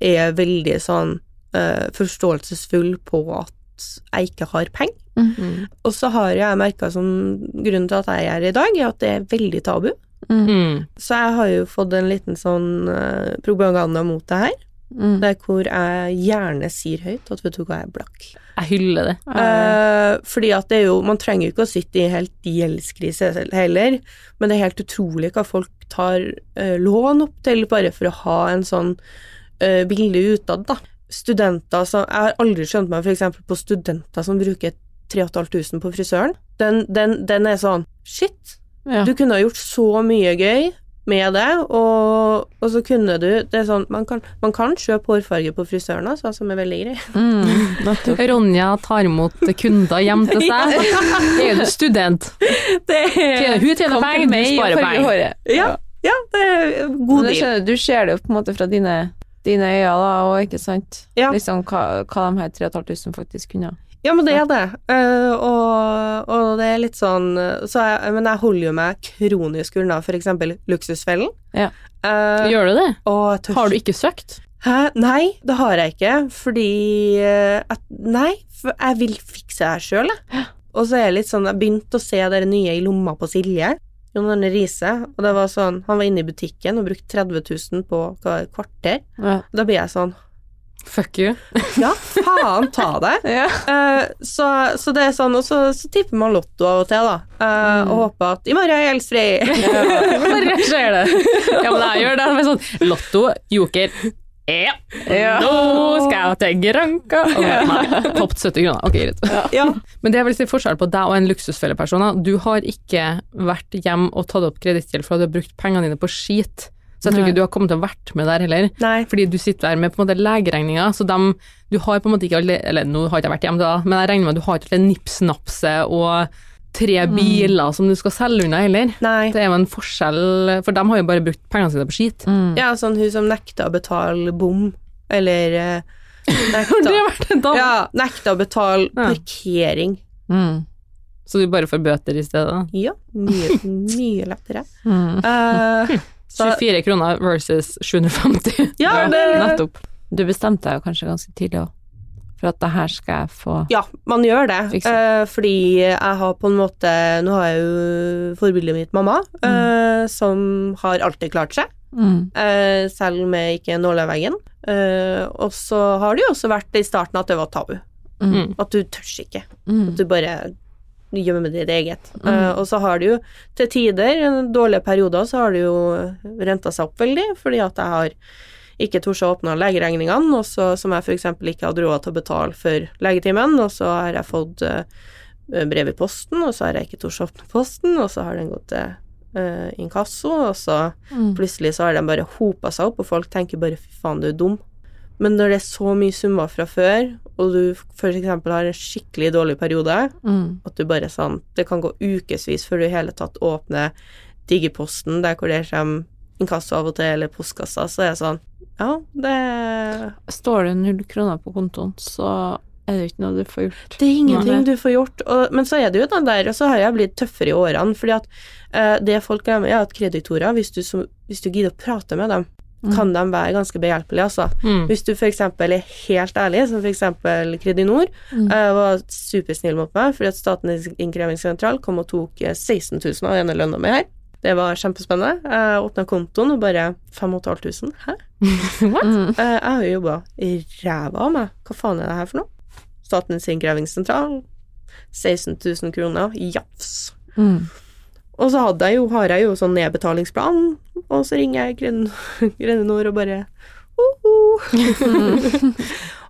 er veldig sånn uh, forståelsesfull på at jeg ikke har penger. Mm. Og så har jeg merka som grunnen til at jeg er her i dag, er at det er veldig tabu. Mm. Så jeg har jo fått en liten sånn eh, propaganda mot det her, Mm. der hvor jeg gjerne sier høyt at vet du hva, jeg er blakk. Jeg hyller det. Eh, fordi at det er jo Man trenger jo ikke å sitte i helt gjeldskrise heller, men det er helt utrolig hva folk tar eh, lån opp til bare for å ha en sånn eh, bilde utad, da. Studenter som Jeg har aldri skjønt meg eksempel på studenter som bruker 3500 på frisøren. Den, den, den er sånn Shit, Ja. du kunne ha gjort så mye gøy med det, og, og så kunne du Det er sånn Man kan, man kan kjøpe hårfarge på frisøren, også, som er veldig grei. Mm. [LAUGHS] Ronja tar imot kunder hjem til [LAUGHS] seg. Er du student? Det er, hun tjener penger, du sparer penger. Ja, ja, det er god deal. du ser det jo på en måte fra dine, dine øyne, da, og ikke sant? Ja. Liksom hva, hva de her 3500 faktisk kunne. Ja, men det er det. Uh, og, og det er litt sånn så jeg, Men jeg holder jo meg kronisk unna eksempel Luksusfellen. Ja. Uh, Gjør du det? Har du ikke søkt? Hæ? Nei, det har jeg ikke, fordi eh, at, Nei, for jeg vil fikse det her sjøl, jeg. Og så er jeg litt sånn Jeg begynte å se det nye i lomma på Silje. Jon Arne Riise. Og det var sånn Han var inne i butikken og brukte 30 000 på hva, kvarter. Ja. Da blir jeg sånn Fuck you. Ja, faen ta det. [LAUGHS] yeah. uh, så, så det er sånn, og så, så tipper man lotto av og til, da. eh, Og håper at i morgen er jeg gjeldsfri. [LAUGHS] Bare skjer det. Ja, men jeg gjør det. sånn, Lotto, joker, Ja, Ja. nå skal jeg til Granca. Nei, Tapt 70 kroner. Ok, greit. Ja. Men det er vil si forskjell på deg og en luksusfelleperson, du har ikke vært hjem og tatt opp kredittgjeld for at du har brukt pengene dine på skit. Så jeg tror ikke du har kommet til å vært med der heller. Nei. Fordi du sitter der med på en måte legeregninger, så dem, du har på en måte ikke alle Eller nå har ikke jeg vært hjemme da, men jeg regner med at du har ikke alle nips-napset og tre biler som du skal selge unna heller. Nei. Det er jo en forskjell, for de har jo bare brukt pengene sine på skit. Mm. Ja, sånn hun som nekta å betale bom, eller eh, [LAUGHS] nekta, ja, nekta å betale Ja. parkering. Mm. Så du bare får bøter i stedet? Ja, mye, mye lettere. Mm. Eh, [LAUGHS] så, 24 kroner versus 750. Ja, [LAUGHS] det- Nettopp. Du bestemte deg jo kanskje ganske tidlig òg, for at det her skal jeg få ja, man gjør det. Eh, fordi jeg har på en måte Nå har jeg jo forbildet mitt mamma, eh, som har alltid klart seg. mm. eh, selv om jeg ikke er nåleveggen. Uh, og så har det jo også vært i starten at det var tabu. Mm. At du tør ikke. Mm. At du bare gjemmer ditt eget. Eh, og så har det jo til tider, dårlige perioder, så har det jo renta seg opp veldig, fordi at jeg har ikke tort å åpne legeregningene, og så, som jeg f.eks. ikke hadde råd til å betale for legetimen, og så har jeg fått eh, brev i posten, og så har jeg ikke tort å åpne posten, og så har den gått til uh, inkasso, og så Mm. plutselig så har den bare hopa seg opp, og folk tenker bare 'fy faen, du er dum'. Men når det er så mye summer fra før, og du eksempel har en skikkelig dårlig periode, Mm. at du bare sånn Det kan gå ukevis før du i hele tatt åpner digiposten, der hvor det kommer inkasso av og til, eller postkassa, så er det sånn Ja, det Står det null kroner på kontoen, så er det ikke noe du får gjort. Det er ingenting du får gjort. Og, men så er det jo den der, og så har jeg blitt tøffere i årene, fordi at uh, det folk glemmer, er at kreditorer, hvis du, som, hvis du gidder å prate med dem. Kan de være ganske behjelpelige, altså. Mm. Hvis du f.eks. er helt ærlig, som f.eks. Kredinor, Mm. uh, var supersnill mot meg, fordi at Statens innkrevingssentral kom og tok eh, 16 000 av ene lønna mi her. Det var kjempespennende. Jeg åpna kontoen og bare 5500. Hæ? [LAUGHS] What? Mm. Eh, Jeg har jo jobba ræva av meg. Hva faen er det her for noe? Statens innkrevingssentral. 16 000 kroner. Jafs. Mm. Og så hadde jeg jo, har jeg jo sånn nedbetalingsplan, og så ringer jeg Gren- [LAUGHS] Grenenor og bare [LAUGHS]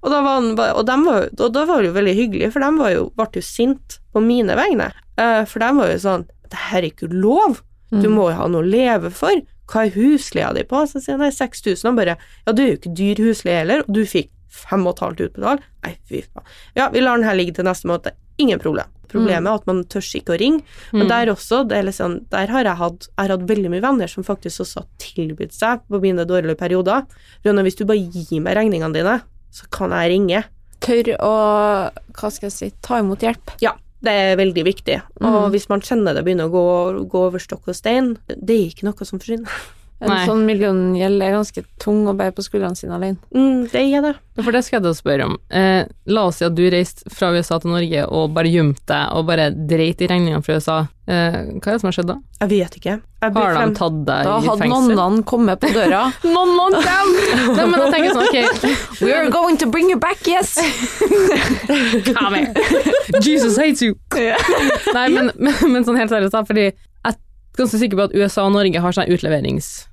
og, da var og, var, og da var det jo veldig hyggelig, for de var jo, ble jo sint på mine vegne. Eh, for de var jo sånn Det her er ikke lov! Du Mm. må jo ha noe å leve for. Hva er husleia di på? Så sier han nei, 6000. Han bare Ja, det er jo ikke dyr husleie heller, og du fikk 5500 utbetalt. Nei, fy faen. Ja, vi lar den her ligge til neste måned. Ingen problem. Problemet er at man tør ikke å ringe. Men Mm. der også, det liksom, der har jeg hatt Jeg har hatt veldig mye venner som faktisk også har tilbudt seg på mine dårlige perioder. Rønne, hvis du bare gir meg regningene dine, så kan jeg ringe. Tør å, hva skal jeg si, ta imot hjelp. Ja, det er veldig viktig. Og Mm. hvis man kjenner det begynner å gå, gå over stokk og stein, det er ikke noe som forsvinner. En Nei. sånn milliongjeld er ganske tung å bære på skuldrene sine alene. Mm, det er det. For det skal jeg da spørre om. Eh, la oss si at du reiste fra USA til Norge og bare gjemte deg og bare dreit i regningene fra USA. Eh, hva er det som har skjedd da? Jeg vet ikke. Jeg Har de tatt deg Da i hadde fengsel? nonnene kommet på døra. [LAUGHS] Av dem! Nei, men jeg tenker sånn, ok, [LAUGHS] We are going to bring you back, yes! [LAUGHS] come here. Jesus hates you. Nei, men, men, men sånn helt seriøst da, fordi jeg er ganske sikker på at USA og Norge har sånn utleverings...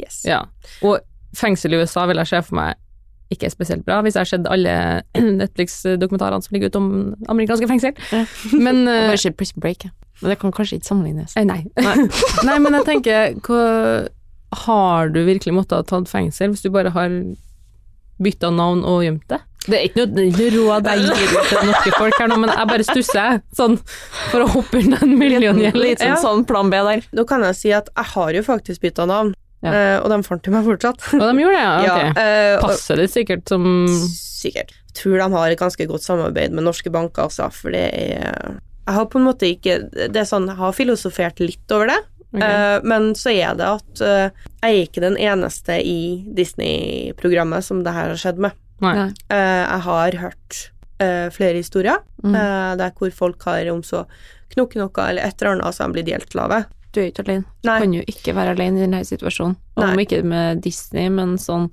Yes. Ja. Og fengsel i USA vil jeg se for meg ikke er spesielt bra, hvis jeg har sett alle [CLEARS THROAT] Netflix-dokumentarene som ligger ute om amerikanske fengsel. Ja. Men uh, Bare ikke Prison Break, ja. Men det kan kanskje ikke sammenlignes. eh, Nei. [LAUGHS] nei, men jeg tenker hva, Har du virkelig måttet ha tatt fengsel hvis du bare har bytta navn og gjemt det? Det er ikke noe, råd jeg gir ut til norske folk her nå, men jeg bare stusser, sånn, for å hoppe under en milliongjeld. Litt sånn, Ja. sånn plan B der. Nå kan jeg si at jeg har jo faktisk bytta navn, Ja. eh, og de fant jo meg fortsatt. Og de gjorde det, ja? [LAUGHS] Ja, Ok. eh, Passer det sikkert som Sikkert. Jeg tror de har et ganske godt samarbeid med norske banker, altså, for det er Jeg har på en måte ikke Det er sånn, jeg har filosofert litt over det, okay. uh, men så er det at jeg er ikke den eneste i Disney-programmet som det her har skjedd med. Nei. Eh, jeg har hørt eh, flere historier Mm. der hvor folk har om så knokknokker eller et eller annet, så de blir delt gjeldslave. Du er ikke alene. Du kan jo ikke være alene i denne situasjonen. Om Nei. ikke med Disney, men sånn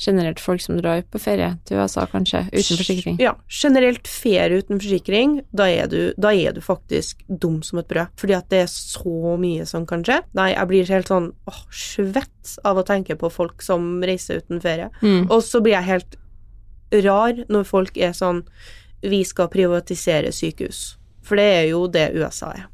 generelt folk som drar på ferie til USA, kanskje, uten forsikring. Ja, generelt ferie uten forsikring, da er, du, da er du faktisk dum som et brød. Fordi at det er så mye som kan skje. Nei, jeg blir helt sånn åh, svett av å tenke på folk som reiser uten ferie. Mm. Og så blir jeg helt rar når folk er sånn Vi skal privatisere sykehus. For det er jo det USA er.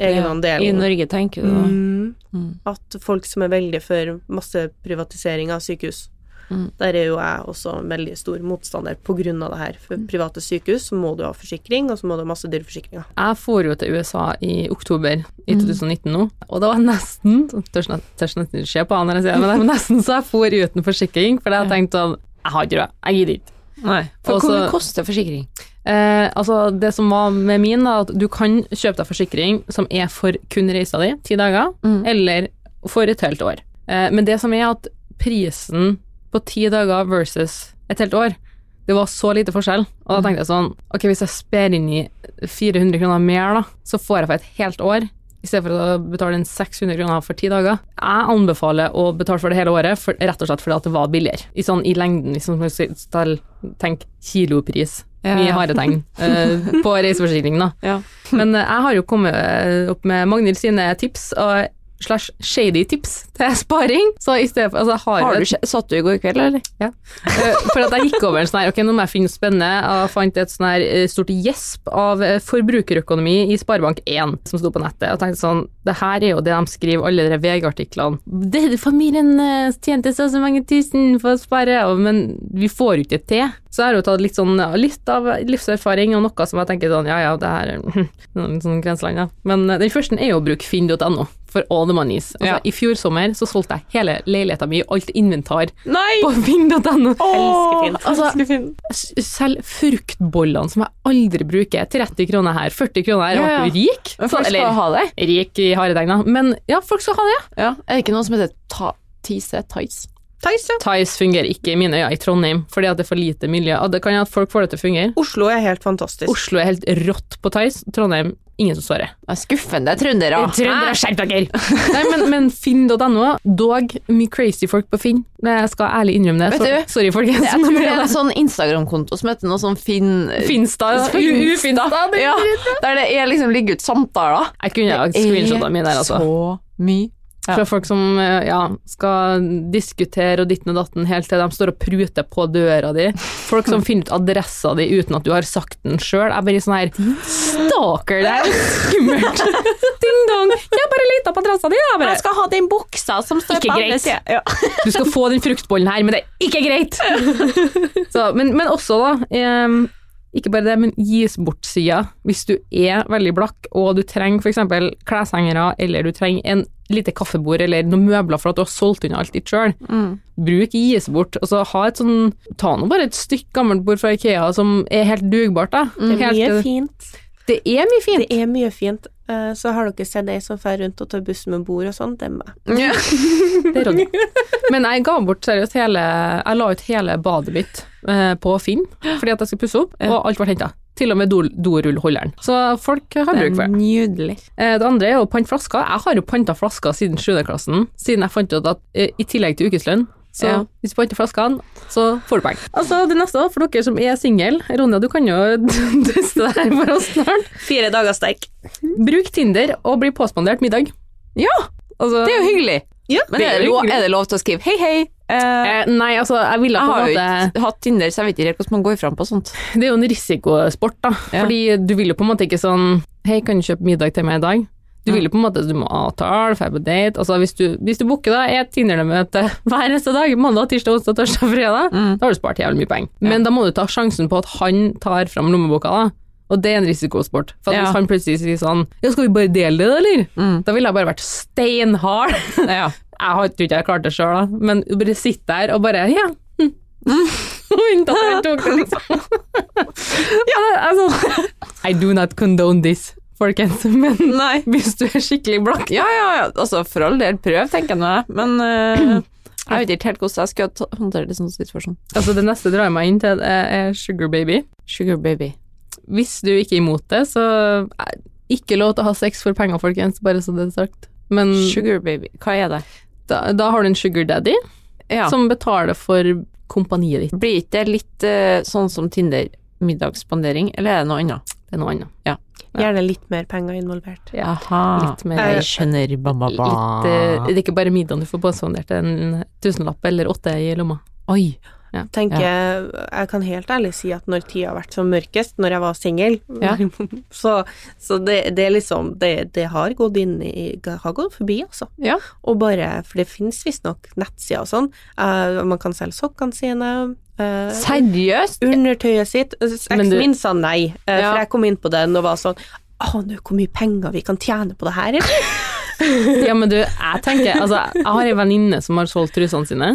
At Ja, I Norge, tenker du da. mm, Mm. At folk som er veldig for masseprivatisering av sykehus Mm. Der er jo jeg også en veldig stor motstander på grunn av det her. For private sykehus så må du ha forsikring, og så må du ha masse dyreforsikringer. Jeg for jo til USA i oktober i Mm. 2019 nå, og det var nesten Tør nesten ikke se på han når jeg sier det, men det var nesten så jeg for uten forsikring, for jeg tenkte sånn Jeg har ikke råd, jeg gidder ikke. Nei. For Også, hvor mye koster forsikring? Eh, altså, det som var med min, da, at du kan kjøpe deg forsikring som er for kun reisa di, ti dager, Mm. eller for et helt år. Eh, men det som er at prisen på ti dager versus et helt år, det var så lite forskjell. Og da tenkte jeg sånn, ok, hvis jeg sperrer inn i 400 kroner mer, da, så får jeg for et helt år. I stedet for å betale inn 600 kroner for ti dager. Jeg anbefaler å betale for det hele året, for, rett og slett fordi at det var billigere. I sånn i lengden, liksom, hvis man skal tenke kilopris Ja, i haretegn uh, [LAUGHS] på reiseforsikringen. da. Ja. Men uh, jeg har jo kommet eh, opp med Magnhild sine tips, og slash shady tips til sparing. Så i stedet for altså, har, Har du, et- satt du i går kveld, eller? Eh, For at jeg gikk over en sånn her, ok, nå må jeg finne spennende, jeg fant et sånn her eh, stort gjesp av eh, forbrukerøkonomi i Sparebank1 som sto på nettet, og tenkte sånn, det her er jo det de skriver, alle de VG-artiklene. Det- Familien eh, tjente så og så mange tusen for å spare, men vi får jo ikke til. Så jeg har jo tatt litt sånn, litt av livserfaring, og noe som jeg tenker sånn, ja ja, det her er [LAUGHS] litt sånn grenseland, ja. Men den første er jo å bruke finn.no. For all the monies. Altså, Ja. I fjor sommer så solgte jeg hele leiligheten min, alt inventar, Nei! på ving.no. Altså, selv fruktbollene som jeg aldri bruker, 30 kroner her, 40 kroner her, Ja, ja. rik. Men Så, folk skal ha det. rik i haretegna, men ja, folk skal ha det. Ja. Er det ikke noe som heter ta Tise Tice? Ja. Tice fungerer ikke i mine øyne i Trondheim, fordi at det er for lite miljø. Og det kan jo at folk får det til å fungere. Oslo er helt fantastisk. Oslo er helt rått på Tice, Trondheim ingen som svarer. Det er skuffende trøndere. Trøndere, skjerp dere! Nei, men, men finn.no, dog mye crazy folk på Finn. Jeg skal ærlig innrømme det. Vet du, sorry, folkens. Jeg tror det er en sånn Instagram-konto som heter noe sånn Finn... Finstad. Finstad. Ja, der det er liksom ligger ut samtaler. Jeg kunne ha screenshotta mine der, altså. så mye. Ja. Fra folk som eh, ja, skal diskutere og ditten og datten helt til de står og pruter på døra di. Folk som [LAUGHS] finner ut adressa di uten at du har sagt den sjøl. Jeg bare sånn her Stalker, det er skummelt! [LAUGHS] Ding dong! Jeg bare leita på adressa di, jeg bare. skal ha den buksa som står Ikke greit. [LAUGHS] Du skal få den fruktbollen her, men det er ikke greit! Så, men, men også, da em, Ikke bare det, men gis bort-sida. Hvis du er veldig blakk, og du trenger f.eks. kleshengere, eller du trenger en lite kaffebord eller noen møbler for at du har solgt unna alt ditt sjøl, Mm. bruk gis bort. Altså, ha et sånn Ta nå bare et stykk gammelt bord fra Ikea som er helt dugbart, da. Det er mye fint. det er mye fint. Det er mye fint. Eh, Så har dere sett ei som fer rundt og tar bussen med bord og sånn? Det er meg. Ja. [LAUGHS] Det er Ronny. [LAUGHS] Men jeg ga bort seriøst hele Jeg la ut hele badet mitt eh, på Finn fordi at jeg skulle pusse opp, og alt ble henta. Til og med do, dorullholderen. Så folk har bruk for det. Nydelig. Eh, Det andre er å pante flasker. Jeg har jo panta flasker siden 7. klassen, siden jeg fant ut at i tillegg til ukeslønn, så Ja. hvis du panter flaskene, så får du penger. Altså, det neste, da, for dere som er single Ronja, du kan jo [LAUGHS] teste det her for oss snart. Fire dager sterk. Bruk Tinder og bli påspandert middag. Ja, Altså, det er jo hyggelig. Ja, Men det er er det, lov, er det lov til å skrive hei, hei? Eh, eh, Nei, altså, jeg ville på en måte jeg har jo ikke hatt Tinder, så jeg vet ikke helt hvordan man går fram på sånt. Det er jo en risikosport, da. Ja. Fordi du vil jo på en måte ikke sånn Hei, kan du kjøpe middag til meg i dag? Du vil jo på en måte Du må avtale, dra på date Altså, hvis du, hvis du booker da et Tinder-møte [LAUGHS] hver eneste dag, mandag, tirsdag, onsdag, torsdag, fredag, Mm. da har du spart jævlig mye penger. Men da må du ta sjansen på at han tar fram lommeboka, da. Og det er en risikosport. For Ja. hvis han plutselig sier sånn Ja, skal vi bare dele det, eller? Mm. Da ville jeg bare vært steinhard. [LAUGHS] Ja. Jeg har ikke jeg klart det sjøl, da, men du bare sitter der og bare Ja. hm. [LAUGHS] Vente at jeg tok det, liksom. ja, sånn I do not condone this, folkens, [LAUGHS] men Nei. hvis du er skikkelig blakk Ja, ja, ja. Altså, for all del, prøv, tenker jeg nå. Men uh, jeg vet ikke helt hvordan jeg skal håndtere det sånn situasjon. Altså, det neste drar meg inn til, er er sugar baby. Sugar baby. Hvis du ikke er imot det, så eh, Ikke lov til å ha sex for penger, folkens, bare så det er sagt. Men Sugar baby, hva er det? da, da har du en sugar daddy Ja. som betaler for kompaniet ditt. Blir ikke det litt uh, sånn som Tinder, middagsspandering, eller er det noe annet? Det er noe annet. ja. Gjerne litt mer penger involvert. Ja. Aha, Litt mer jeg skjønner, ba, ba. Litt, eh, det er ikke bare middagen du får påspandert, en tusenlapp eller åtte i lomma. Oi. tenker Jeg kan helt ærlig si at når tida har vært som mørkest, når jeg var singel, Ja. [LAUGHS] så, så det, det er liksom det, det har gått inn i Har gått forbi, altså. Ja. Og bare For det finnes visstnok nettsider og sånn. Uh, man kan selge sokkene sine. Eh, Seriøst? undertøyet sitt. Eksen du- min sa nei, uh, Ja. for jeg kom inn på den og var sånn Å, nå, hvor mye penger vi kan tjene på det her, eller? [LAUGHS] Ja, men du, jeg tenker Altså, jeg har ei venninne som har solgt trusene sine,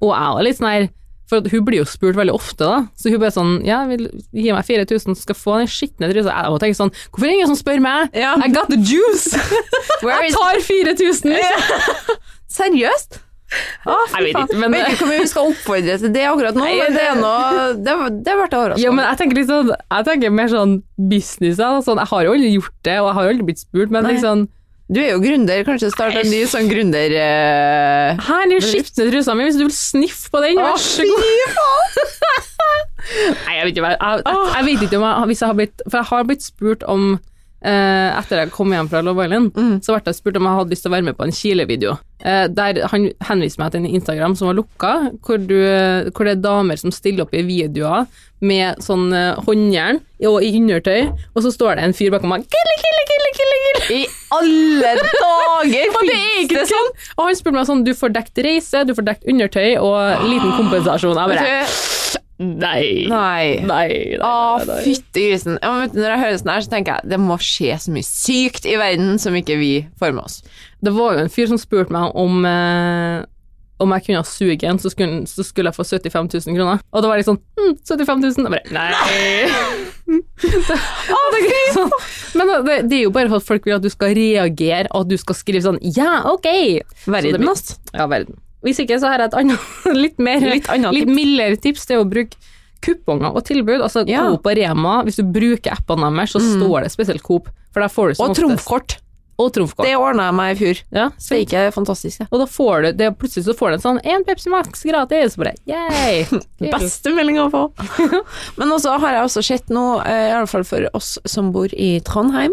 og jeg var litt sånn her For hun blir jo spurt veldig ofte, da. Så hun bare sånn Ja, vil gi meg 4000, så skal jeg få den skitne trusa. Jeg tenker tenke sånn Hvorfor er det ingen som spør meg? Ja. I got the juice! [LAUGHS] Jeg tar 4000! liksom. [LAUGHS] Seriøst? Jeg vet ikke, men- Vet ikke hvor mye vi skal oppfordre til det akkurat nå, men det er noe Det, det ble. Ja, men jeg tenker sånn Jeg tenker mer sånn business. Sånn, jeg har jo aldri gjort det, og jeg har jo aldri blitt spurt, men Nei. liksom Du er jo gründer, kanskje starte en ny sånn gründer... Uh... Her er skitne trusa mi, hvis du vil sniffe på den, vær så god. [LAUGHS] Nei, jeg vet ikke jeg, jeg, jeg vet ikke om jeg, hvis jeg har blitt For jeg har blitt spurt om eh, Etter jeg kom hjem fra Love Island, Mm. så ble jeg spurt om jeg hadde lyst til å være med på en Chile-video. Eh, der han henviste meg til en Instagram som var lukka, hvor, du, hvor det er damer som stiller opp i videoer med sånn eh, håndjern og i undertøy, og så står det en fyr bakom meg kille, kille, kille, kille, kille. I alle dager! [LAUGHS] Og det er ikke sånn! Og han spurte meg sånn, du får dekt reise, du får dekt undertøy og liten kompensasjon. Jeg bare, nei, nei, Nei. Å, fytti grisen. Ja, men når jeg hører sånn her, så tenker jeg det må skje så mye sykt i verden som ikke vi får med oss. Det var jo en fyr som spurte meg om eh, om jeg kunne suge en, så skulle, så skulle jeg få 75 000 kroner. Og det var litt sånn hm, 75 000? Jeg bare nei. [LAUGHS] det, oh, det sånn. Men det, det er jo bare for at folk vil at du skal reagere, og at du skal skrive sånn ja, ok. Verden, Så ass. Ja, verden. Hvis ikke, så har jeg et annet, [LAUGHS] litt mer, Litt annet litt mildere tips. Det er å bruke kuponger og tilbud. Altså Ja. Coop og Rema, hvis du bruker appene deres, så står det spesielt Coop. For der får du som Og trumfkort. Og trumfkort. Det ordna jeg meg i fjor. Ja, Så gikk jeg fantastisk. Ja. og da får du det, plutselig så får du en sånn én Pepsi Max gratis, bare yay! [LAUGHS] Beste meldinga å få. [LAUGHS] Men også har jeg også sett nå, eh, i alle fall for oss som bor i Trondheim,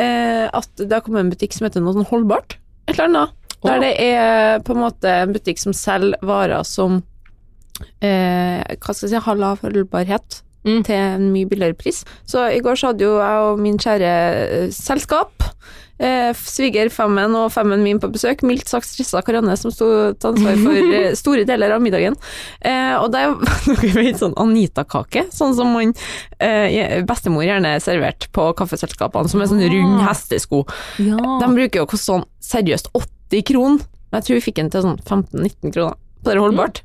eh, at det har kommet en butikk som heter noe sånn holdbart. Et eller annet. Der det er på en måte en butikk som selger varer som eh, hva skal jeg si, har lav holdbarhet. Mm. til en mye billigere pris. Så i går så hadde jo jeg og min kjære eh, selskap, eh, svigerfemmen og femmen min på besøk, mildt sagt stressa Karianne som sto til ansvar for [LAUGHS] eh, store deler av middagen. Eh, og det er [LAUGHS] var en sånn Anita-kake, sånn som man, eh, bestemor gjerne serverte på kaffeselskapene, som er sånn rund hestesko. Ja. De bruker jo sånn seriøst åtte 90 kron. Jeg tror vi fikk den til sånn 15-19 kroner. På det holdbart.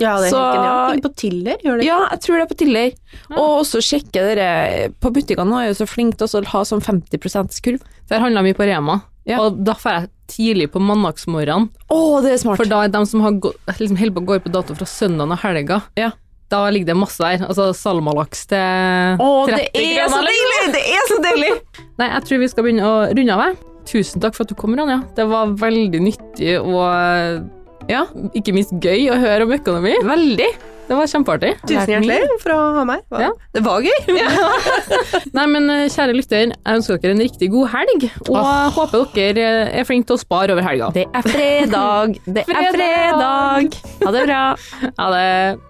Ja, det er så, ja. På Tiller, gjør det Ja, jeg tror det er på Tiller. Ja. Og også sjekke dere På butikkene nå er jo så flinke til å ha sånn 50 %-kurv. Der handla mye på Rema, ja. og da får jeg tidlig på mandagsmorgenen. Oh, det er smart. For da er de som har liksom, holder på å gå på dato fra søndagen og helga. Ja da ligger det masse der. Altså salmalaks til 30 kroner. Å, det er så deilig! Det er så deilig! Nei, jeg tror vi skal begynne å runde av. her. Tusen takk for at du kom, Ranja. Det var veldig nyttig og Ja, ikke minst gøy å høre om økonomi. veldig. Det var kjempeartig. Tusen hjertelig for å ha meg. Var. Ja. Det var gøy. [LAUGHS] Nei, men eh, kjære lytter, jeg ønsker dere en riktig god helg, og oh. håper dere eh, er flinke til å spare over helga. Det er fredag. Det er Fredag. fredag. Ha det bra. Ha det.